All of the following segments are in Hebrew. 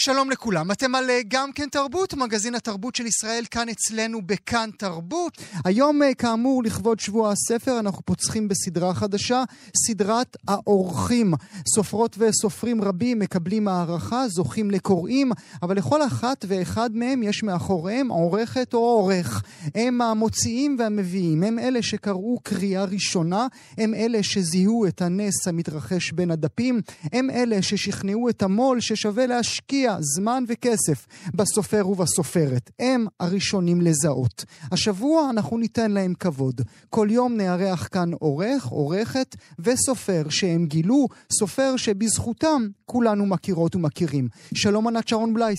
שלום לכולם, אתם על אה, גם כן תרבות, מגזין התרבות של ישראל כאן אצלנו בכאן תרבות. היום אה, כאמור לכבוד שבוע הספר אנחנו פוצחים בסדרה חדשה, סדרת האורחים. סופרות וסופרים רבים מקבלים הערכה, זוכים לקוראים, אבל לכל אחת ואחד מהם יש מאחוריהם עורכת או עורך. הם המוציאים והמביאים, הם אלה שקראו קריאה ראשונה, הם אלה שזיהו את הנס המתרחש בין הדפים, הם אלה ששכנעו את המו"ל ששווה להשקיע זמן וכסף בסופר ובסופרת. הם הראשונים לזהות. השבוע אנחנו ניתן להם כבוד. כל יום נארח כאן עורך, עורכת וסופר שהם גילו, סופר שבזכותם כולנו מכירות ומכירים. שלום ענת שרון בלייס.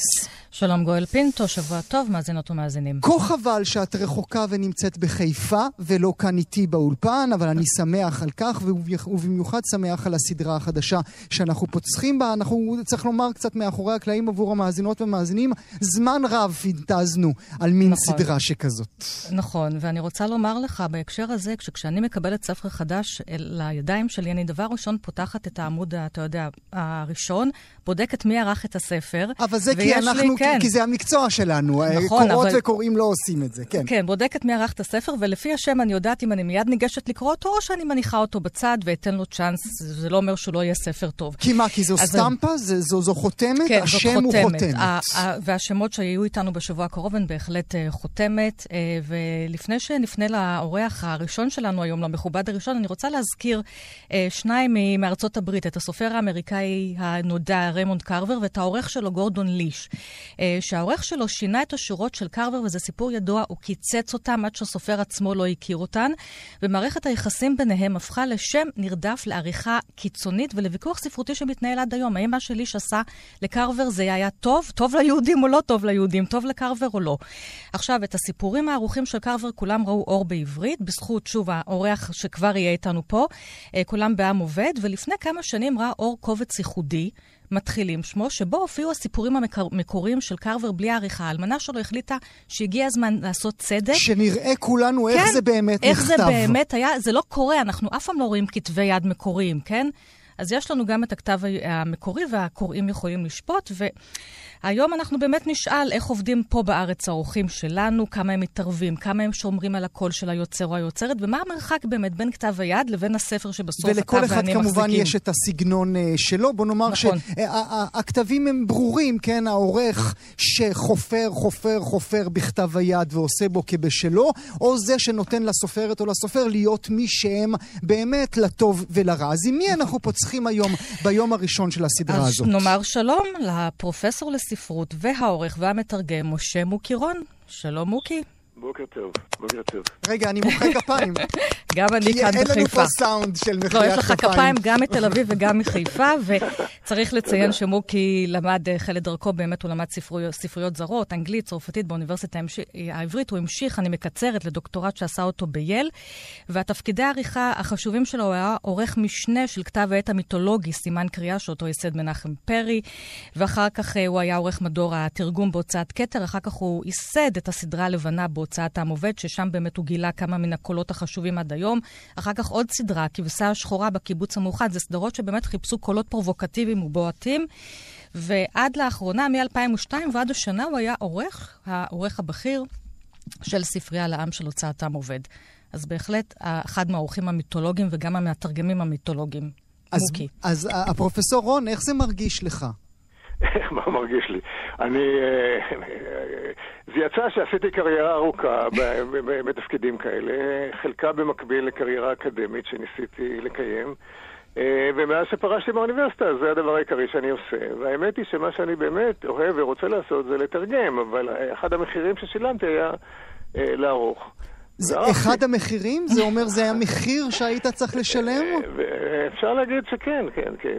שלום גואל פינטו, שבוע טוב, מאזינות ומאזינים. כה חבל שאת רחוקה ונמצאת בחיפה, ולא כאן איתי באולפן, אבל אני שמח על כך, ובמיוחד שמח על הסדרה החדשה שאנחנו פוצחים בה. אנחנו, צריך לומר, קצת מאחורי הקלעים. נפלאים עבור המאזינות והמאזינים. זמן רב פינטזנו על מין נכון. סדרה שכזאת. נכון, ואני רוצה לומר לך בהקשר הזה, כשאני מקבלת ספר חדש לידיים שלי, אני דבר ראשון פותחת את העמוד, אתה יודע, הראשון, בודקת מי ערך את הספר. אבל זה כי אנחנו, לי, כן. כי זה המקצוע שלנו. נכון, קורות אבל... וקוראים לא עושים את זה, כן. כן, בודקת מי ערך את הספר, ולפי השם אני יודעת אם אני מיד ניגשת לקרוא אותו, או שאני מניחה אותו בצד ואתן לו צ'אנס. זה לא אומר שהוא לא יהיה ספר טוב. כי מה, כי זו סטמפה? זה, זו, זו חותמת? כן, זו השם הוא חותמת. והשמות שיהיו איתנו בשבוע הקרוב הן בהחלט uh, חותמת. Uh, ולפני שנפנה לאורח הראשון שלנו היום, למכובד הראשון, אני רוצה להזכיר uh, שניים מארצות הברית, את הסופר האמריקאי הנודע ריימונד קרבר ואת העורך שלו גורדון ליש. שהעורך שלו שינה את השורות של קרבר, וזה סיפור ידוע, הוא קיצץ אותם עד שהסופר עצמו לא הכיר אותן, ומערכת היחסים ביניהם הפכה לשם נרדף לעריכה קיצונית ולוויכוח ספרותי שמתנהל עד היום. האם מה שליש עשה לקרבר זה היה טוב? טוב ליהודים או לא טוב ליהודים? טוב לקרבר או לא? עכשיו, את הסיפורים הערוכים של קרבר כולם ראו אור בעברית, בזכות, שוב, האורח שכבר יהיה איתנו פה, אה, כולם בעם עובד, ולפני כמה שנים ראה אור קובץ ייחודי. מתחילים שמו, שבו הופיעו הסיפורים המקוריים של קרבר בלי העריכה. האלמנה שלו החליטה שהגיע הזמן לעשות צדק. שנראה כולנו איך כן, זה באמת איך נכתב. איך זה באמת היה, זה לא קורה, אנחנו אף פעם לא רואים כתבי יד מקוריים, כן? אז יש לנו גם את הכתב המקורי, והקוראים יכולים לשפוט, והיום אנחנו באמת נשאל איך עובדים פה בארץ האורחים שלנו, כמה הם מתערבים, כמה הם שומרים על הקול של היוצר או היוצרת, ומה המרחק באמת בין כתב היד לבין הספר שבסוף אתה ואני מחזיקים. ולכל אחד כמובן יש את הסגנון uh, שלו. בוא נאמר נכון. שהכתבים הם ברורים, כן? העורך שחופר, חופר, חופר בכתב היד ועושה בו כבשלו, או זה שנותן לסופרת או לסופר להיות מי שהם באמת לטוב ולרע. אז עם מי אנחנו פוצחים? צריכים היום, ביום הראשון של הסדרה אז הזאת. אז נאמר שלום לפרופסור לספרות והעורך והמתרגם משה מוקי רון. שלום מוקי. בוקר טוב, בוקר טוב. רגע, אני מוחא כפיים. גם אני כאן בחיפה. כי אין לנו פה סאונד של מחיית כפיים. לא, יש לך כפיים גם מתל אביב וגם מחיפה, וצריך לציין שמוקי למד, החל את דרכו, באמת הוא למד ספריות זרות, אנגלית, צרפתית באוניברסיטה העברית. הוא המשיך, אני מקצרת, לדוקטורט שעשה אותו בייל, והתפקידי העריכה החשובים שלו, הוא היה עורך משנה של כתב העת המיתולוגי, סימן קריאה, שאותו ייסד מנחם פרי, ואחר כך אה, הוא היה עורך מדור התרגום בהוצאת כתר, אחר כך הוא ייסד את הסדרה הלבנה בהוצאת העם עובד, ששם באמת הוא גילה כמה מן הקולות החשובים עד היום. אחר כך עוד סדרה, כבשה השחורה בקיבוץ המאוחד. זה סדרות שבאמת חיפשו קולות פרובוקטיביים ובועטים. ועד לאחרונה, מ-2002 ועד השנה, הוא היה עורך, העורך הבכיר של ספרייה לעם של הוצאת עם עובד. אז בהחלט אחד מהעורכים המיתולוגיים וגם מהתרגמים המיתולוגיים. אז, מוקי. אז הפרופסור רון, איך זה מרגיש לך? מה מרגיש לי? אני... אה, זה יצא שעשיתי קריירה ארוכה בתפקידים כאלה, חלקה במקביל לקריירה אקדמית שניסיתי לקיים. אה, ומאז שפרשתי מהאוניברסיטה, זה הדבר העיקרי שאני עושה. והאמת היא שמה שאני באמת אוהב ורוצה לעשות זה לתרגם, אבל אחד המחירים ששילמתי היה אה, לערוך. זה אחד המחירים? זה אומר זה היה מחיר שהיית צריך לשלם? אפשר להגיד שכן, כן, כן.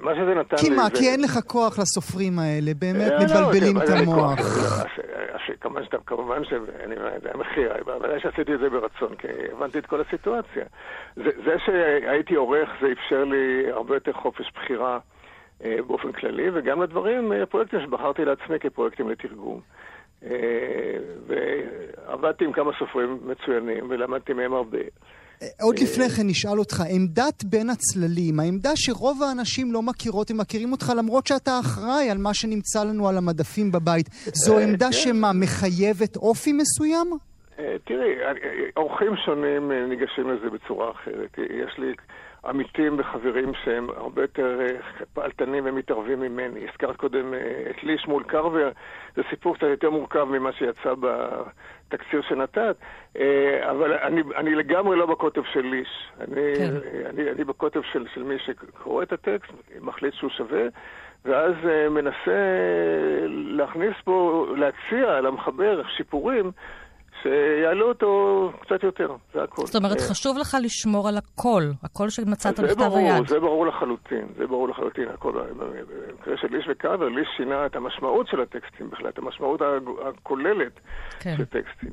מה שזה נתן לי... כי מה, כי אין לך כוח לסופרים האלה, באמת אה, לא, מבלבלים את המוח. כמובן שזה היה מחיר, בוודאי שעשיתי את זה ברצון, כי הבנתי את כל הסיטואציה. זה שהייתי עורך, זה אפשר לי הרבה יותר חופש בחירה אה, באופן כללי, וגם לדברים, הפרויקטים שבחרתי לעצמי כפרויקטים לתרגום. אה, ועבדתי עם כמה סופרים מצוינים ולמדתי מהם הרבה. עוד לפני כן נשאל אותך, עמדת בין הצללים, העמדה שרוב האנשים לא מכירות, הם מכירים אותך למרות שאתה אחראי על מה שנמצא לנו על המדפים בבית, זו עמדה כן. שמה, מחייבת אופי מסוים? תראי, אורחים שונים ניגשים לזה בצורה אחרת. יש לי... עמיתים וחברים שהם הרבה יותר אה, פעלתנים ומתערבים ממני. הזכרת קודם אה, את ליש מול קרבר, זה סיפור קצת יותר מורכב ממה שיצא בתקציר שנתת, אה, אבל אני, אני לגמרי לא בקוטב של ליש. אני, כן. אני, אני בקוטב של, של מי שקורא את הטקסט, מחליט שהוא שווה. ואז מנסה להכניס פה, להציע למחבר שיפורים שיעלו אותו קצת יותר, זה הכל. זאת אומרת, אה, חשוב לך לשמור על הקול, הקול שמצאת בכתב היד. זה ברור לחלוטין, זה ברור לחלוטין. הכל, במקרה של ליש וקאבר, ליש שינה את המשמעות של הטקסטים בכלל, את המשמעות הכוללת כן. של טקסטים.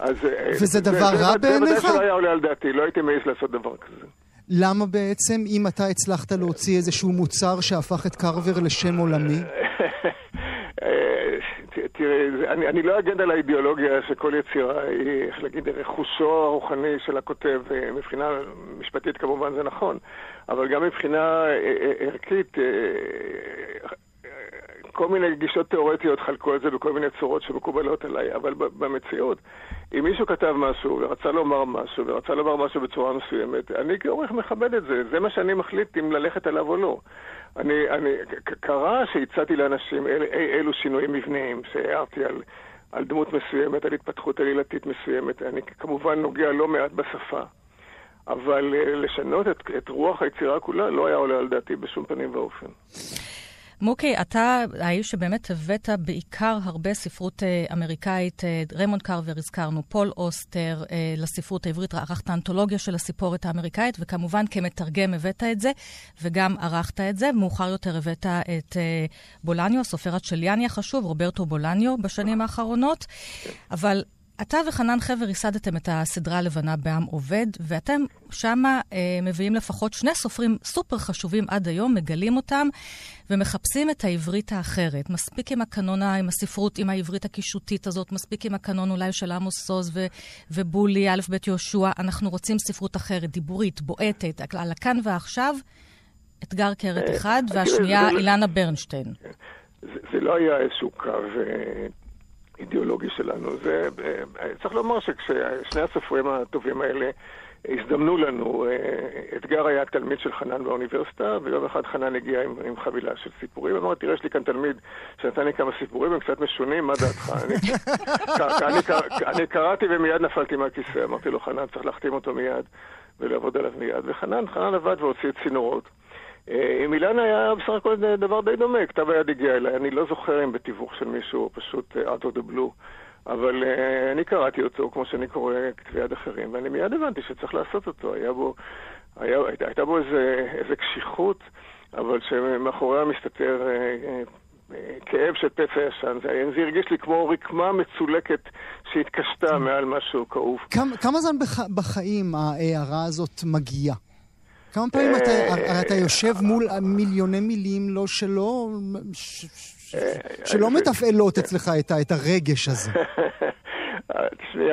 אז, אה, וזה זה, דבר זה, רע בעיניך? זה ודאי שלא היה עולה על דעתי, לא הייתי מעז לעשות דבר כזה. למה בעצם, אם אתה הצלחת להוציא איזשהו מוצר שהפך את קרבר לשם עולמי? תראה, אני, אני לא אגן על האידיאולוגיה שכל יצירה היא, איך להגיד, רכושו הרוחני של הכותב. אה, מבחינה משפטית כמובן זה נכון, אבל גם מבחינה אה, אה, ערכית, כל מיני גישות תיאורטיות חלקו את זה בכל מיני צורות שמקובלות עליי, אבל במציאות, אם מישהו כתב משהו ורצה לומר משהו, ורצה לומר משהו בצורה מסוימת, אני כעורך מכבד את זה, זה מה שאני מחליט אם ללכת עליו או לא. אני, אני, קרה שהצעתי לאנשים אל, אילו שינויים מבניים, שהערתי על, על דמות מסוימת, על התפתחות עלילתית מסוימת. אני כמובן נוגע לא מעט בשפה, אבל אה, לשנות את, את רוח היצירה כולה לא היה עולה על דעתי בשום פנים ואופן. מוקי, אתה האיש שבאמת הבאת בעיקר הרבה ספרות אה, אמריקאית, אה, ריימונד קרבר הזכרנו, פול אוסטר אה, לספרות העברית, ערכת האנתולוגיה של הסיפורת האמריקאית, וכמובן כמתרגם הבאת את זה, וגם ערכת את זה. מאוחר יותר הבאת את בולניו, הסופר הצ'ליאני החשוב, רוברטו בולניו, בשנים האחרונות. אבל אתה וחנן חבר ייסדתם את הסדרה הלבנה בעם עובד, ואתם שמה אה, מביאים לפחות שני סופרים סופר חשובים עד היום, מגלים אותם ומחפשים את העברית האחרת. מספיק עם הקנונה, עם הספרות, עם העברית הקישוטית הזאת, מספיק עם הקנון אולי של עמוס עוז ו- ובולי, א' ב' יהושע. אנחנו רוצים ספרות אחרת, דיבורית, בועטת, על הכאן ועכשיו. אתגר קרת אה, אחד, והשנייה אילנה ברנשטיין. זה לא היה איזשהו קו אה, האידיאולוגי שלנו. זה, אה, צריך לומר שכששני הסופרים הטובים האלה הזדמנו לנו, אה, אתגר היה תלמיד של חנן באוניברסיטה, ויום אחד חנן הגיע עם, עם חבילה של סיפורים. אמר, תראה, יש לי כאן תלמיד שנתן לי כמה סיפורים, הם קצת משונים, מה דעתך? אני, אני, אני, קראתי ומיד נפלתי מהכיסא, אמרתי לו, חנן, צריך להחתים אותו מיד ולעבוד עליו מיד. וחנן, חנן עבד והוציא צינורות. אה, עם אילן היה בסך הכל דבר די דומה, כתב היד הגיע אליי, אני לא זוכר אם בתיווך של מישהו, פשוט אה, out of the blue, אבל uh, אני קראתי אותו כמו שאני קורא כתבי יד אחרים, ואני מיד הבנתי שצריך לעשות אותו, היה בו, היה, הייתה, הייתה בו איזה, איזה קשיחות, אבל שמאחוריה מסתתר uh, uh, כאב של פצע ישן. זה, זה הרגיש לי כמו רקמה מצולקת שהתקשתה מעל משהו כאוב. כמה, כמה זמן בח, בחיים ההערה הזאת מגיעה? כמה פעמים אתה, הרי אתה יושב מול מיליוני מילים לא שלו, שלא מתפעלות אצלך את הרגש הזה. תשמעי,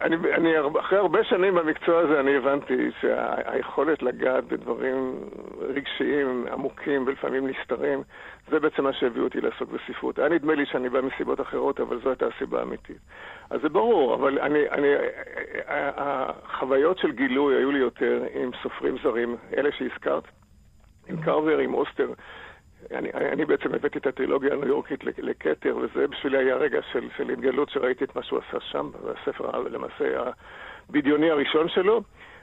אני, אני, אחרי הרבה שנים במקצוע הזה אני הבנתי שהיכולת לגעת בדברים רגשיים עמוקים ולפעמים נסתרים, זה בעצם מה שהביא אותי לעסוק בספרות. היה נדמה לי שאני בא מסיבות אחרות, אבל זו הייתה הסיבה האמיתית. אז זה ברור, אבל אני, אני, החוויות של גילוי היו לי יותר עם סופרים זרים, אלה שהזכרת, עם קרבר, עם אוסטר. אני, אני בעצם הבאתי את הטרילוגיה הניו יורקית לכתר, וזה בשבילי היה רגע של, של התגלות שראיתי את מה שהוא עשה שם, בספר למעשה הבדיוני הראשון שלו.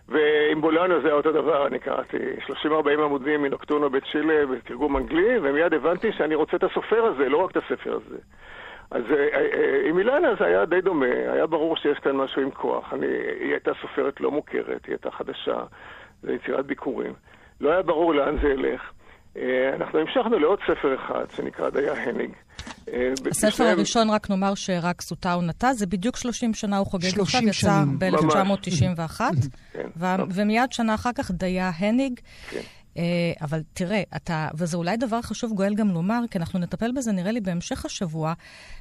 ועם בולנו זה אותו דבר, אני קראתי 30-40 עמודים מנוקטורנו בצ'ילה בתרגום אנגלי, ומיד הבנתי שאני רוצה את הסופר הזה, לא רק את הספר הזה. אז אה, אה, עם אילנה זה היה די דומה, היה ברור שיש כאן משהו עם כוח. אני, היא הייתה סופרת לא מוכרת, היא הייתה חדשה, זו יצירת ביקורים. לא היה ברור לאן זה ילך. אה, אנחנו המשכנו לעוד ספר אחד שנקרא דייר הניג. אה, הספר הראשון, רק נאמר שרק סוטה עונתה, זה בדיוק 30 שנה הוא חוגג עכשיו, יצא ב-1991, כן. ומיד שנה אחר כך דייר הניג. כן. אה, אבל תראה, אתה, וזה אולי דבר חשוב, גואל, גם לומר, כי אנחנו נטפל בזה, נראה לי, בהמשך השבוע,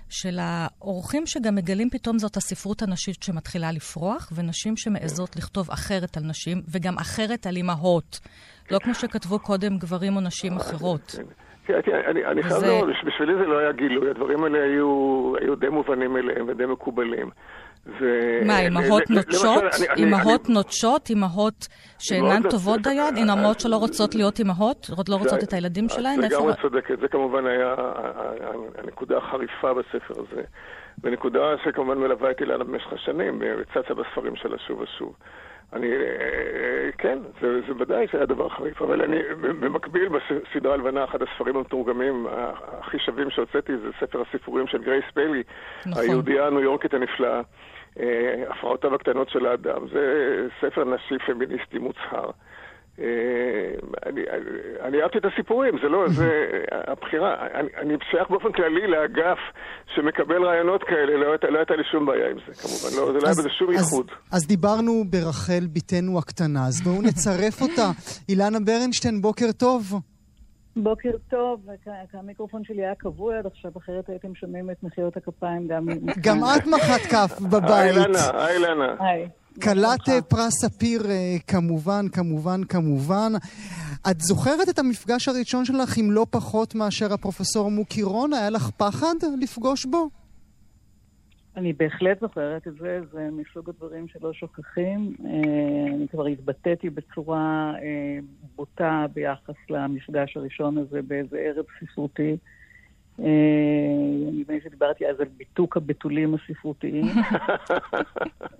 של האורחים שגם מגלים פתאום זאת הספרות הנשית שמתחילה לפרוח, ונשים שמעזות לכתוב אחרת על נשים, וגם אחרת על אימהות. לא כמו שכתבו קודם גברים או נשים אחרות. אני חייב לומר, בשבילי זה לא היה גילוי, הדברים האלה היו די מובנים אליהם ודי מקובלים. מה, אימהות נוטשות? אימהות נוטשות? אימהות שאינן טובות דיין? אימהות שלא רוצות להיות אימהות? לא רוצות את הילדים שלהן? את לגמרי צודקת, זה כמובן היה הנקודה החריפה בספר הזה. ונקודה שכמובן מלווה אותי אילנה במשך השנים, וצצה בספרים שלה שוב ושוב. אני, כן, זה, זה ודאי שהיה דבר חריף, אבל אני, במקביל בסדרה הלבנה, אחד הספרים המתורגמים הכי שווים שהוצאתי זה ספר הסיפורים של גרייס פיילי, נכון. היהודייה הניו יורקית הנפלאה. אה, הפרעותיו הקטנות של האדם. זה ספר נשי פמיניסטי מוצהר. אה, אני, אני אהבתי את הסיפורים, זה לא, זה הבחירה. אני, אני שייך באופן כללי לאגף שמקבל רעיונות כאלה, לא, לא הייתה לי שום בעיה עם זה, כמובן, לא, זה לא היה בזה שום ייחוד. אז, אז דיברנו ברחל, בתנו הקטנה, אז בואו נצרף אותה. אילנה ברנשטיין, בוקר טוב. בוקר טוב, המיקרופון שלי היה כבוי עד עכשיו, אחרת הייתם שומעים את מחיאות הכפיים גם... גם את מחאת כף בבית. היי לנה, היי לנה. כלת אה, פרס ספיר, אה, כמובן, כמובן, כמובן. את זוכרת את המפגש הראשון שלך עם לא פחות מאשר הפרופסור מוקי רון? היה לך פחד לפגוש בו? אני בהחלט זוכרת את זה, זה מסוג הדברים שלא שוכחים. אה, אני כבר התבטאתי בצורה בוטה ביחס למפגש הראשון הזה באיזה ערב ספרותי. נדמה לי שדיברתי אז על ביתוק הבתולים הספרותיים.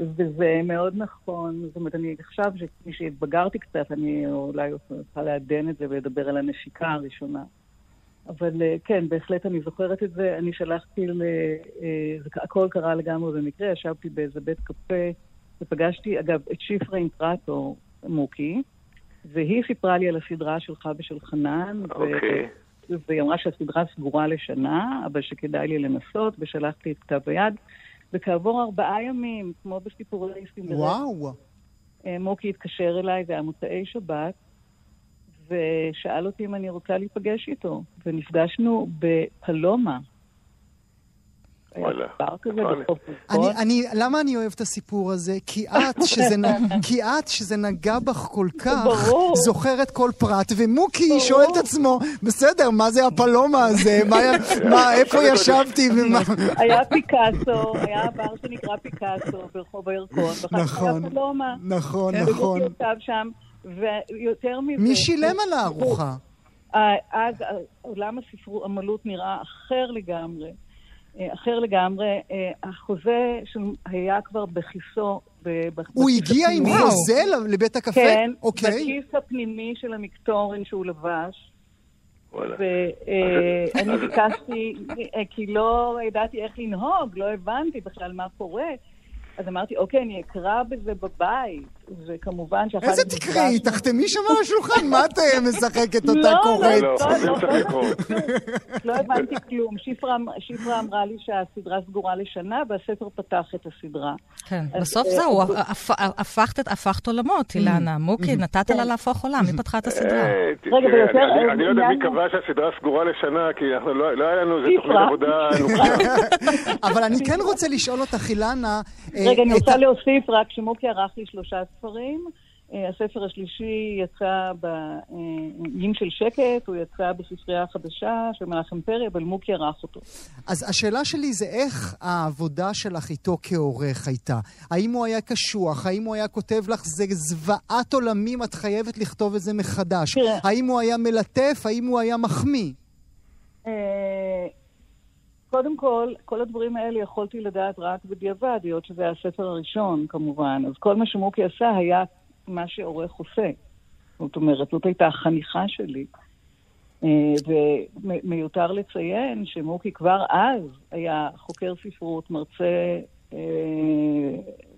וזה מאוד נכון. זאת אומרת, אני עכשיו, כשהתבגרתי קצת, אני אולי אוכל לעדן את זה ולדבר על הנשיקה הראשונה. אבל אה, כן, בהחלט אני זוכרת את זה. אני שלחתי ל... אה, הכל קרה לגמרי במקרה, ישבתי באיזה בית קפה ופגשתי, אגב, את שיפרה אינטרטו מוקי, והיא סיפרה לי על הסדרה שלך ושל חנן. אוקיי. והיא אמרה שהסדרה סגורה לשנה, אבל שכדאי לי לנסות, ושלחתי את כתב היד. וכעבור ארבעה ימים, כמו בסיפורי סינדרלה, וואו. אה, מוקי התקשר אליי, זה היה מוצאי שבת, ושאל אותי אם אני רוצה להיפגש איתו, ונפגשנו בפלומה. וואלה. למה אני אוהב את הסיפור הזה? כי את, שזה, כי את, שזה נגע בך כל כך, זוכרת כל פרט, ומוקי שואל את עצמו, בסדר, מה זה הפלומה הזה? מה, איפה ישבתי? היה פיקאסו, היה בר שנקרא פיקאסו ברחוב הירקון, נכון, נכון, נכון. ומוקי ישב שם. ויותר מזה... מי שילם על הארוחה? אז עולם הספרות נראה אחר לגמרי. אה, אחר לגמרי. אה, החוזה היה כבר בכיסו. הוא הגיע עם חוזה לבית הקפה? כן, אוקיי. בכיס הפנימי של המקטורן שהוא לבש. ואני ביקשתי, אה, כי לא ידעתי איך לנהוג, לא הבנתי בכלל מה קורה. אז אמרתי, אוקיי, אני אקרא בזה בבית. וכמובן שאחר איזה תקראי? תחתמי שם על השולחן, מה את אה, משחקת אותה לא, קוראת? לא, לא, לא הבנתי כלום. שפרה אמרה לי שהסדרה סגורה לשנה, והספר פתח את הסדרה. כן, בסוף אה, זהו, הפכת עולמות, אילנה. מוקי, נתת לה להפוך עולם, מי פתחה את הסדרה? אה. אני לא יודע מי קבע שהסדרה סגורה לשנה, כי לא היה לנו איזה תוכנית עבודה אבל אני כן רוצה לשאול אותך, אילנה... רגע, אני רוצה להוסיף רק שמוקי ערך לי שלושה ספרים. אה, הספר השלישי יצא באיים של שקט, הוא יצא בספרייה החדשה של מנחם פרי, אבל מוקי ערך אותו. אז השאלה שלי זה איך העבודה שלך איתו כעורך הייתה? האם הוא היה קשוח? האם הוא היה כותב לך, זה זוועת עולמים, את חייבת לכתוב את זה מחדש? תראה. האם הוא היה מלטף? האם הוא היה מחמיא? קודם כל, כל הדברים האלה יכולתי לדעת רק בדיעבד, היות שזה היה הספר הראשון, כמובן. אז כל מה שמוקי עשה היה מה שעורך עושה. זאת אומרת, זאת הייתה החניכה שלי. אה, ומיותר לציין שמוקי כבר אז היה חוקר ספרות, מרצה אה,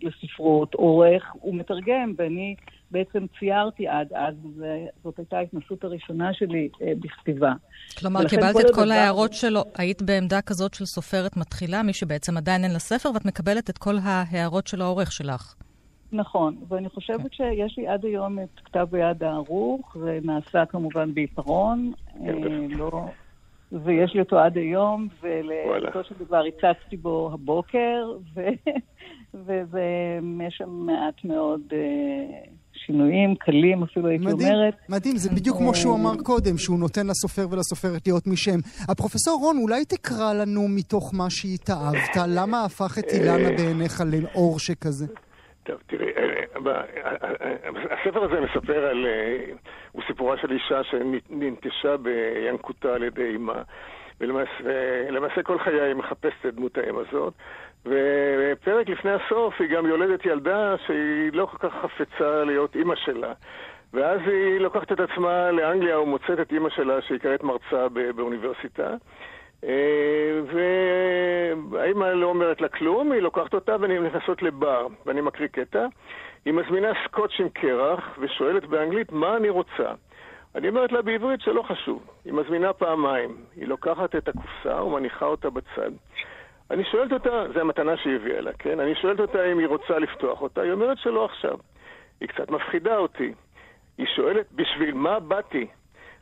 לספרות, עורך ומתרגם, ואני בעצם ציירתי עד אז, וזאת הייתה ההתנסות הראשונה שלי אה, בכתיבה. כלומר, קיבלת את כל ההערות שלו, היית בעמדה כזאת של סופרת מתחילה, מי שבעצם עדיין אין לה ספר, ואת מקבלת את כל ההערות של העורך שלך. נכון, ואני חושבת כן. שיש לי עד היום את כתב היד הערוך, זה נעשה כמובן בעיפרון, אה, לא... ויש לי אותו עד היום, ולאותו של דבר הצצתי בו הבוקר, ו... וזה, יש שם מעט מאוד אה, שינויים, קלים אפילו הייתי מדהים, אומרת. מדהים, זה בדיוק כמו שהוא אמר קודם, שהוא נותן לסופר ולסופרת להיות משם. הפרופסור רון, אולי תקרא לנו מתוך מה שהתאהבת, למה הפך את אילנה בעיניך לאור שכזה? טוב, תראי, אה, אה, הספר הזה מספר על... הוא סיפורה של אישה שננטשה בינקותה על ידי אמה. ולמעשה כל חיי היא מחפשת את דמות האם הזאת. ופרק לפני הסוף היא גם יולדת ילדה שהיא לא כל כך חפצה להיות אימא שלה. ואז היא לוקחת את עצמה לאנגליה ומוצאת את אימא שלה שהיא כעת מרצה באוניברסיטה. אה, והאימא לא אומרת לה כלום, היא לוקחת אותה והן נכנסות לבר, ואני מקריא קטע. היא מזמינה סקוץ' עם קרח ושואלת באנגלית מה אני רוצה. אני אומרת לה בעברית שלא חשוב. היא מזמינה פעמיים. היא לוקחת את הקופסה ומניחה אותה בצד. אני שואלת אותה, זו המתנה שהיא הביאה לה, כן? אני שואלת אותה אם היא רוצה לפתוח אותה, היא אומרת שלא עכשיו. היא קצת מפחידה אותי. היא שואלת, בשביל מה באתי?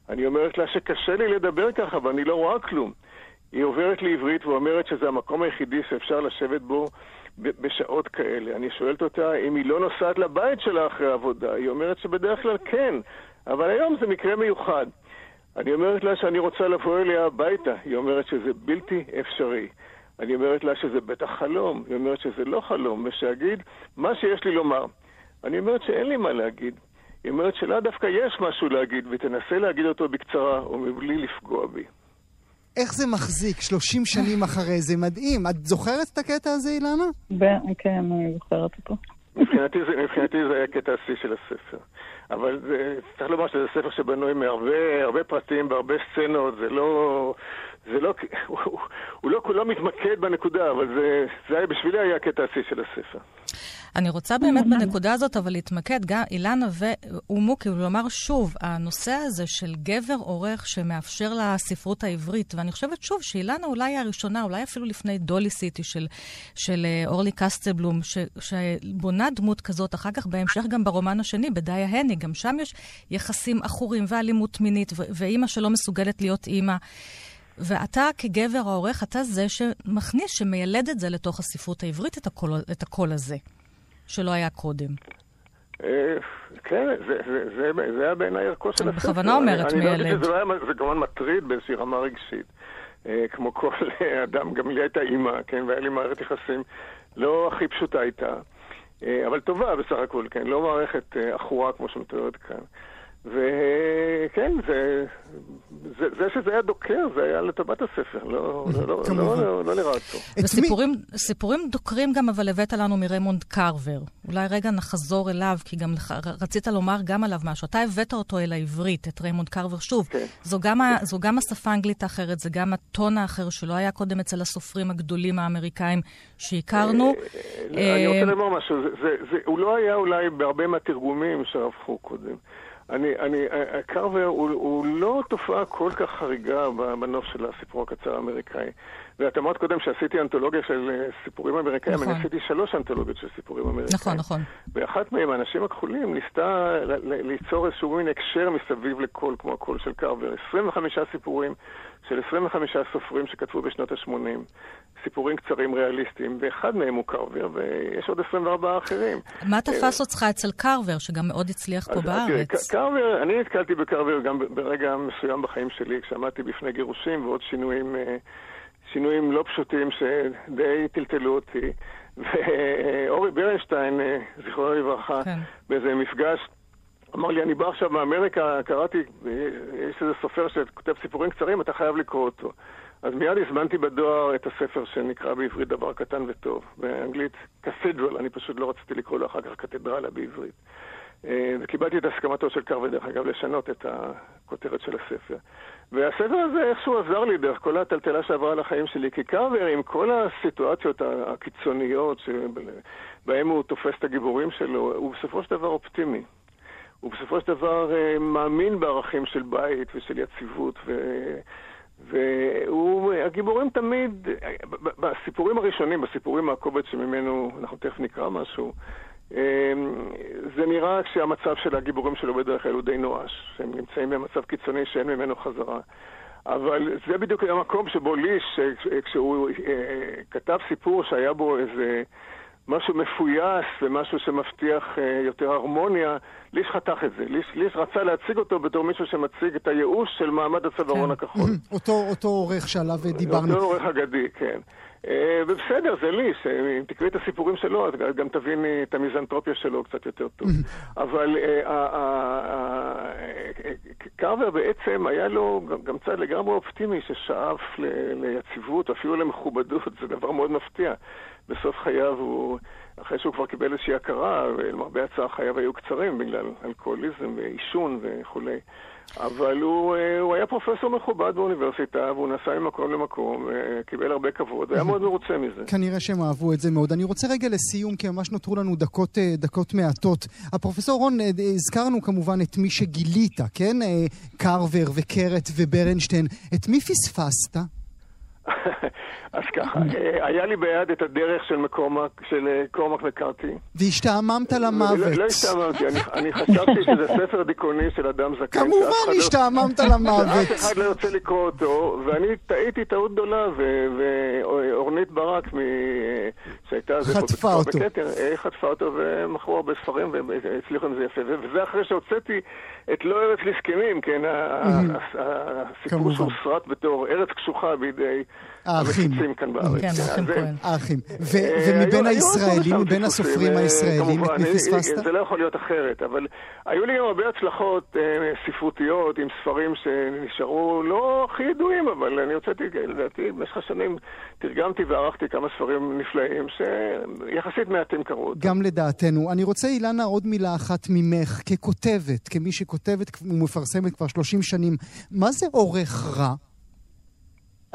אני אומרת לה שקשה לי לדבר ככה ואני לא רואה כלום. היא עוברת לעברית ואומרת שזה המקום היחידי שאפשר לשבת בו בשעות כאלה. אני שואלת אותה אם היא לא נוסעת לבית שלה אחרי העבודה. היא אומרת שבדרך כלל כן, אבל היום זה מקרה מיוחד. אני אומרת לה שאני רוצה לבוא אליה הביתה. היא אומרת שזה בלתי אפשרי. אני אומרת לה שזה בטח חלום. היא אומרת שזה לא חלום, ושאגיד מה שיש לי לומר. אני אומרת שאין לי מה להגיד. היא אומרת שלא דווקא יש משהו להגיד, ותנסה להגיד אותו בקצרה, או מבלי לפגוע בי. איך זה מחזיק 30 שנים אחרי זה? מדהים. את זוכרת את הקטע הזה, אילנה? כן, אני זוכרת אותו. מבחינתי זה, מבחינתי זה היה קטע השיא של הספר. אבל זה, צריך לומר שזה ספר שבנוי מהרבה פרטים, בהרבה סצנות, זה לא... זה לא... הוא, הוא לא כולו מתמקד בנקודה, אבל זה, זה היה, בשבילי היה הקטע השיא של הספר. אני רוצה באמת בנקודה הזאת, אבל להתמקד, גם אילנה ומוקי, ולומר שוב, הנושא הזה של גבר עורך שמאפשר לספרות העברית, ואני חושבת שוב שאילנה אולי היא הראשונה, אולי אפילו לפני דולי סיטי של, של אה, אורלי קסטלבלום, ש, שבונה דמות כזאת, אחר כך בהמשך גם ברומן השני, בדיה הני, גם שם יש יחסים עכורים ואלימות מינית, ואימא שלא מסוגלת להיות אימא. ואתה כגבר העורך, אתה זה שמכניס, שמיילד את זה לתוך הספרות העברית, את הקול, את הקול הזה. שלא היה קודם. אה, כן, זה היה בעיניי ערכו של הספר. בכוונה אומרת מיילד. לא שזה כמובן מטריד באיזושהי רמה רגשית. אה, כמו כל אדם, גם לי הייתה אימא, כן, והיה לי מערכת יחסים לא הכי פשוטה איתה, אה, אבל טובה בסך הכל, כן, לא מערכת עכורה כמו שמתוארת כאן. וכן, זה, זה, זה שזה היה דוקר, זה היה לטובת הספר, לא, לא, לא, לא, לא, לא לרעתו. וסיפורים סיפורים דוקרים גם, אבל הבאת לנו מריימונד קרבר. אולי רגע נחזור אליו, כי גם רצית לומר גם עליו משהו. אתה הבאת אותו אל העברית, את ריימונד קרבר. שוב, כן. זו, גם כן. זו גם השפה האנגלית האחרת, זה גם הטון האחר שלא היה קודם אצל הסופרים הגדולים האמריקאים שהכרנו. אה, אה, אני רוצה לומר משהו, הוא לא היה אולי בהרבה מהתרגומים שערכו קודם. אני, אני, קרבר הוא, הוא לא תופעה כל כך חריגה בנוף של הסיפור הקצר האמריקאי. ואת אמרת קודם שעשיתי אנתולוגיה של אה, סיפורים אמריקאים, נכון. אני עשיתי שלוש אנתולוגיות של סיפורים אמריקאים. נכון, נכון. ואחת מהם, האנשים הכחולים, ניסתה ליצור איזשהו מין הקשר מסביב לקול, כמו הקול של קרבר. 25 סיפורים של 25 סופרים שכתבו בשנות ה-80. סיפורים קצרים ריאליסטיים, ואחד מהם הוא קרבר, ויש עוד 24 אחרים. מה תפס אותך אצל קרבר, שגם מאוד הצליח פה בארץ? קרבר, אני נתקלתי בקרבר גם ברגע מסוים בחיים שלי, כשעמדתי בפני גירושים ועוד שינויים, אה, שינויים לא פשוטים שדי טלטלו אותי. ואורי ברנשטיין, אה, זיכרונו לברכה, כן. באיזה מפגש, אמר לי, אני בא עכשיו מאמריקה, קראתי, יש איזה סופר שכותב סיפורים קצרים, אתה חייב לקרוא אותו. אז מיד הזמנתי בדואר את הספר שנקרא בעברית דבר קטן וטוב. באנגלית קתדרל, אני פשוט לא רציתי לקרוא לו אחר כך קתדרלה בעברית. אה, וקיבלתי את הסכמתו של קרווה, דרך אגב, לשנות את הכותרת של הספר. והספר הזה איכשהו עזר לי דרך כל הטלטלה שעברה על החיים שלי, כי קרבר, עם כל הסיטואציות הקיצוניות שבהן הוא תופס את הגיבורים שלו, הוא בסופו של דבר אופטימי. הוא בסופו של דבר אה, מאמין בערכים של בית ושל יציבות, ו... והגיבורים תמיד, בסיפורים הראשונים, בסיפורים מהקובץ שממנו אנחנו תכף נקרא משהו, זה נראה שהמצב של הגיבורים שלו בדרך כלל הוא די נואש, שהם נמצאים במצב קיצוני שאין ממנו חזרה. אבל זה בדיוק היה מקום שבו ליש, כשהוא כתב סיפור שהיה בו איזה משהו מפויס ומשהו שמבטיח יותר הרמוניה, ליש חתך את זה. ליש, ליש רצה להציג אותו בתור מישהו שמציג את הייאוש של מעמד הצווארון כן. הכחול. אותו, אותו עורך שעליו דיברנו. אותו עורך אגדי, כן. ובסדר, זה ליש, אם תקראי את הסיפורים שלו, אז גם תביני את המיזנטרופיה שלו קצת יותר טוב. אבל קרבר בעצם היה לו גם צד לגמרי אופטימי ששאף ליציבות, אפילו למכובדות, זה דבר מאוד מפתיע. בסוף חייו הוא, אחרי שהוא כבר קיבל איזושהי הכרה, ולמרבה הצער חייו היו קצרים בגלל אלכוהוליזם ועישון וכולי. אבל הוא, אה, הוא היה פרופסור מכובד באוניברסיטה, והוא נסע ממקום למקום, אה, קיבל הרבה כבוד, היה מאוד מרוצה מזה. כנראה שהם אהבו את זה מאוד. אני רוצה רגע לסיום, כי ממש נותרו לנו דקות, אה, דקות מעטות. הפרופסור רון, הזכרנו כמובן את מי שגילית, כן? קרבר וקרת וברנשטיין. את מי פספסת? אז ככה, אה, היה לי ביד את הדרך של מקומק, של אה, קורמק מקארתי. והשתעממת למוות. לא, לא השתעממתי, אני חשבתי שזה ספר דיכאוני של אדם זקן. כמובן לא- השתעממת למוות. אף אחד לא ירצה לקרוא אותו, ואני טעיתי טעות גדולה, ואורנית ברק, שהייתה... חטפה אותו. אה, חטפה אותו, ומכרו הרבה ספרים, והצליחו עם זה יפה. וזה אחרי שהוצאתי את לא ארץ לזקנים, כן, הסיפור שהוסרט בתור ארץ קשוחה בידי... האחים. כאן בארץ. כן, האחים כהן. האחים. ומבין הישראלים, מבין הסופרים אה, הישראלים, את מי פספסת? זה לא יכול להיות אחרת, אבל היו לי גם הרבה הצלחות אה, ספרותיות עם ספרים שנשארו לא הכי ידועים, אבל אני הוצאתי, לדעתי, במשך השנים תרגמתי וערכתי כמה ספרים נפלאים, שיחסית מעטים קראו אותם. גם לדעתנו. אני רוצה, אילנה, עוד מילה אחת ממך, ככותבת, כמי שכותבת ומפרסמת כבר 30 שנים, מה זה עורך רע?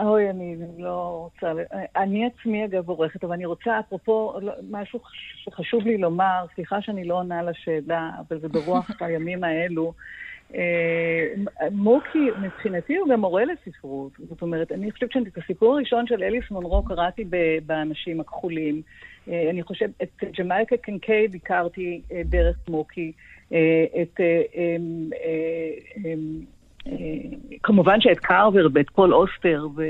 אוי, אני לא רוצה... אני עצמי, אגב, עורכת, אבל אני רוצה, אפרופו, לא, משהו שחשוב לי לומר, סליחה שאני לא עונה לשאלה, אבל זה ברוח הימים האלו. אה, מוקי, מבחינתי הוא גם מורה לספרות. זאת אומרת, אני חושבת שאת הסיפור הראשון של אליס מונרו קראתי באנשים הכחולים. אה, אני חושבת, את ג'מייקה קנקייד הכרתי אה, דרך מוקי. את... אה, כמובן שאת קרבר ואת פול אוסטר, ו...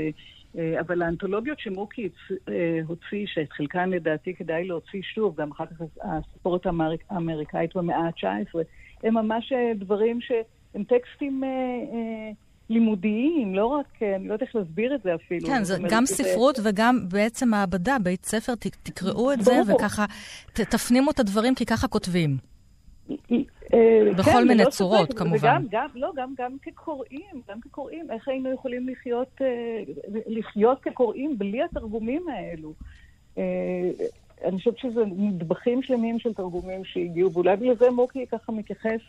אה, אבל האנתולוגיות שמוקי אה, הוציא, שאת חלקן לדעתי כדאי להוציא שוב, גם אחר כך הסיפורת האמריקאית במאה ה-19, הם ממש דברים שהם טקסטים לימודיים, לא רק, אני לא יודעת איך להסביר את זה אפילו. כן, זה גם ספרות זה... וגם בעצם מעבדה, בית ספר, תקראו את זה וככה תפנימו את הדברים, כי ככה כותבים. אה, בכל כן, מיני צורות, ספק, כמובן. וגם, גם, לא, גם, גם כקוראים, גם כקוראים, איך היינו יכולים לחיות, אה, לחיות כקוראים בלי התרגומים האלו? אה, אני חושבת שזה נדבכים שלמים של תרגומים שהגיעו, ואולי בגלל זה מוקי ככה מתייחס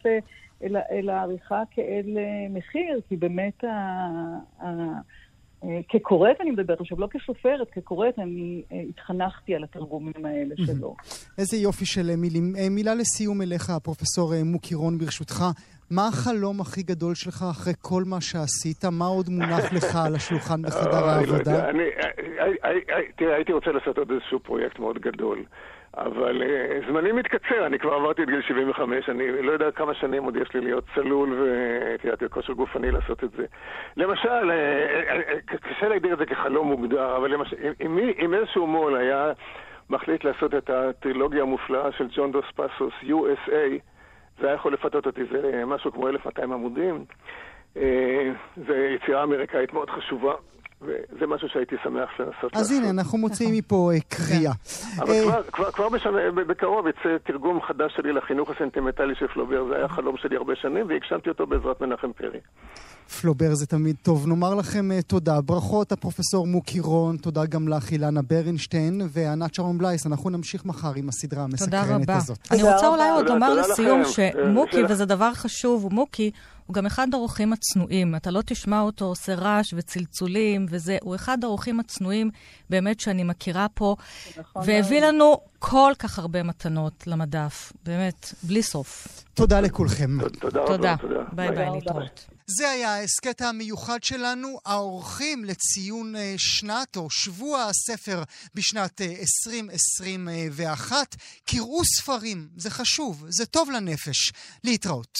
אל, אל העריכה כאל מחיר, כי באמת ה, ה, כקוראת אני מדברת עכשיו, לא כסופרת, כקוראת אני אה, התחנכתי על התרגומים האלה שלו. איזה יופי של אה, מילים. מילה לסיום אליך, פרופסור מוקי רון, ברשותך. מה החלום הכי גדול שלך אחרי כל מה שעשית? מה עוד מונח לך על השולחן בחדר לא העבודה? תראה, הייתי רוצה לעשות עוד איזשהו פרויקט מאוד גדול. אבל uh, זמני מתקצר, אני כבר עברתי את גיל 75, אני לא יודע כמה שנים עוד יש לי להיות צלול ותראה, כושר גופני לעשות את זה. למשל, uh, קשה להגדיר את זה כחלום מוגדר, אבל למשל, אם, איזשהו מו"ל היה מחליט לעשות את הטרילוגיה המופלאה של ג'ון דוס פסוס, USA, זה היה יכול לפתות אותי, זה משהו כמו 1200 עמודים. זו יצירה אמריקאית מאוד חשובה. וזה משהו שהייתי שמח לנסות לעשות. אז הנה, אנחנו מוציאים מפה אה, קריאה. אבל אה, כבר בקרוב יצא תרגום חדש שלי לחינוך הסנטימנטלי של פלובר, זה היה חלום שלי הרבה שנים, והגשמתי אותו בעזרת מנחם פרי. פלובר זה תמיד טוב. נאמר לכם uh, תודה. ברכות, הפרופסור מוקי רון, תודה גם לך, אילנה ברנשטיין וענת שרון בלייס. אנחנו נמשיך מחר עם הסדרה המסקרנת הזאת. תודה רבה. אני רוצה אולי עוד לומר לסיום שמוקי, וזה דבר חשוב, מוקי הוא גם אחד האורחים הצנועים. אתה לא תשמע אותו עושה רעש וצלצולים וזה, הוא אחד האורחים הצנועים באמת שאני מכירה פה, נכון והביא. לנו כל כך הרבה מתנות למדף, באמת, בלי סוף. תודה לכולכם. תודה רבה. תודה. ביי ביי, להתראות. זה היה ההסכת המיוחד שלנו, האורחים לציון אה, שנת או שבוע הספר בשנת 2021. אה, קראו ספרים, זה חשוב, זה טוב לנפש. להתראות.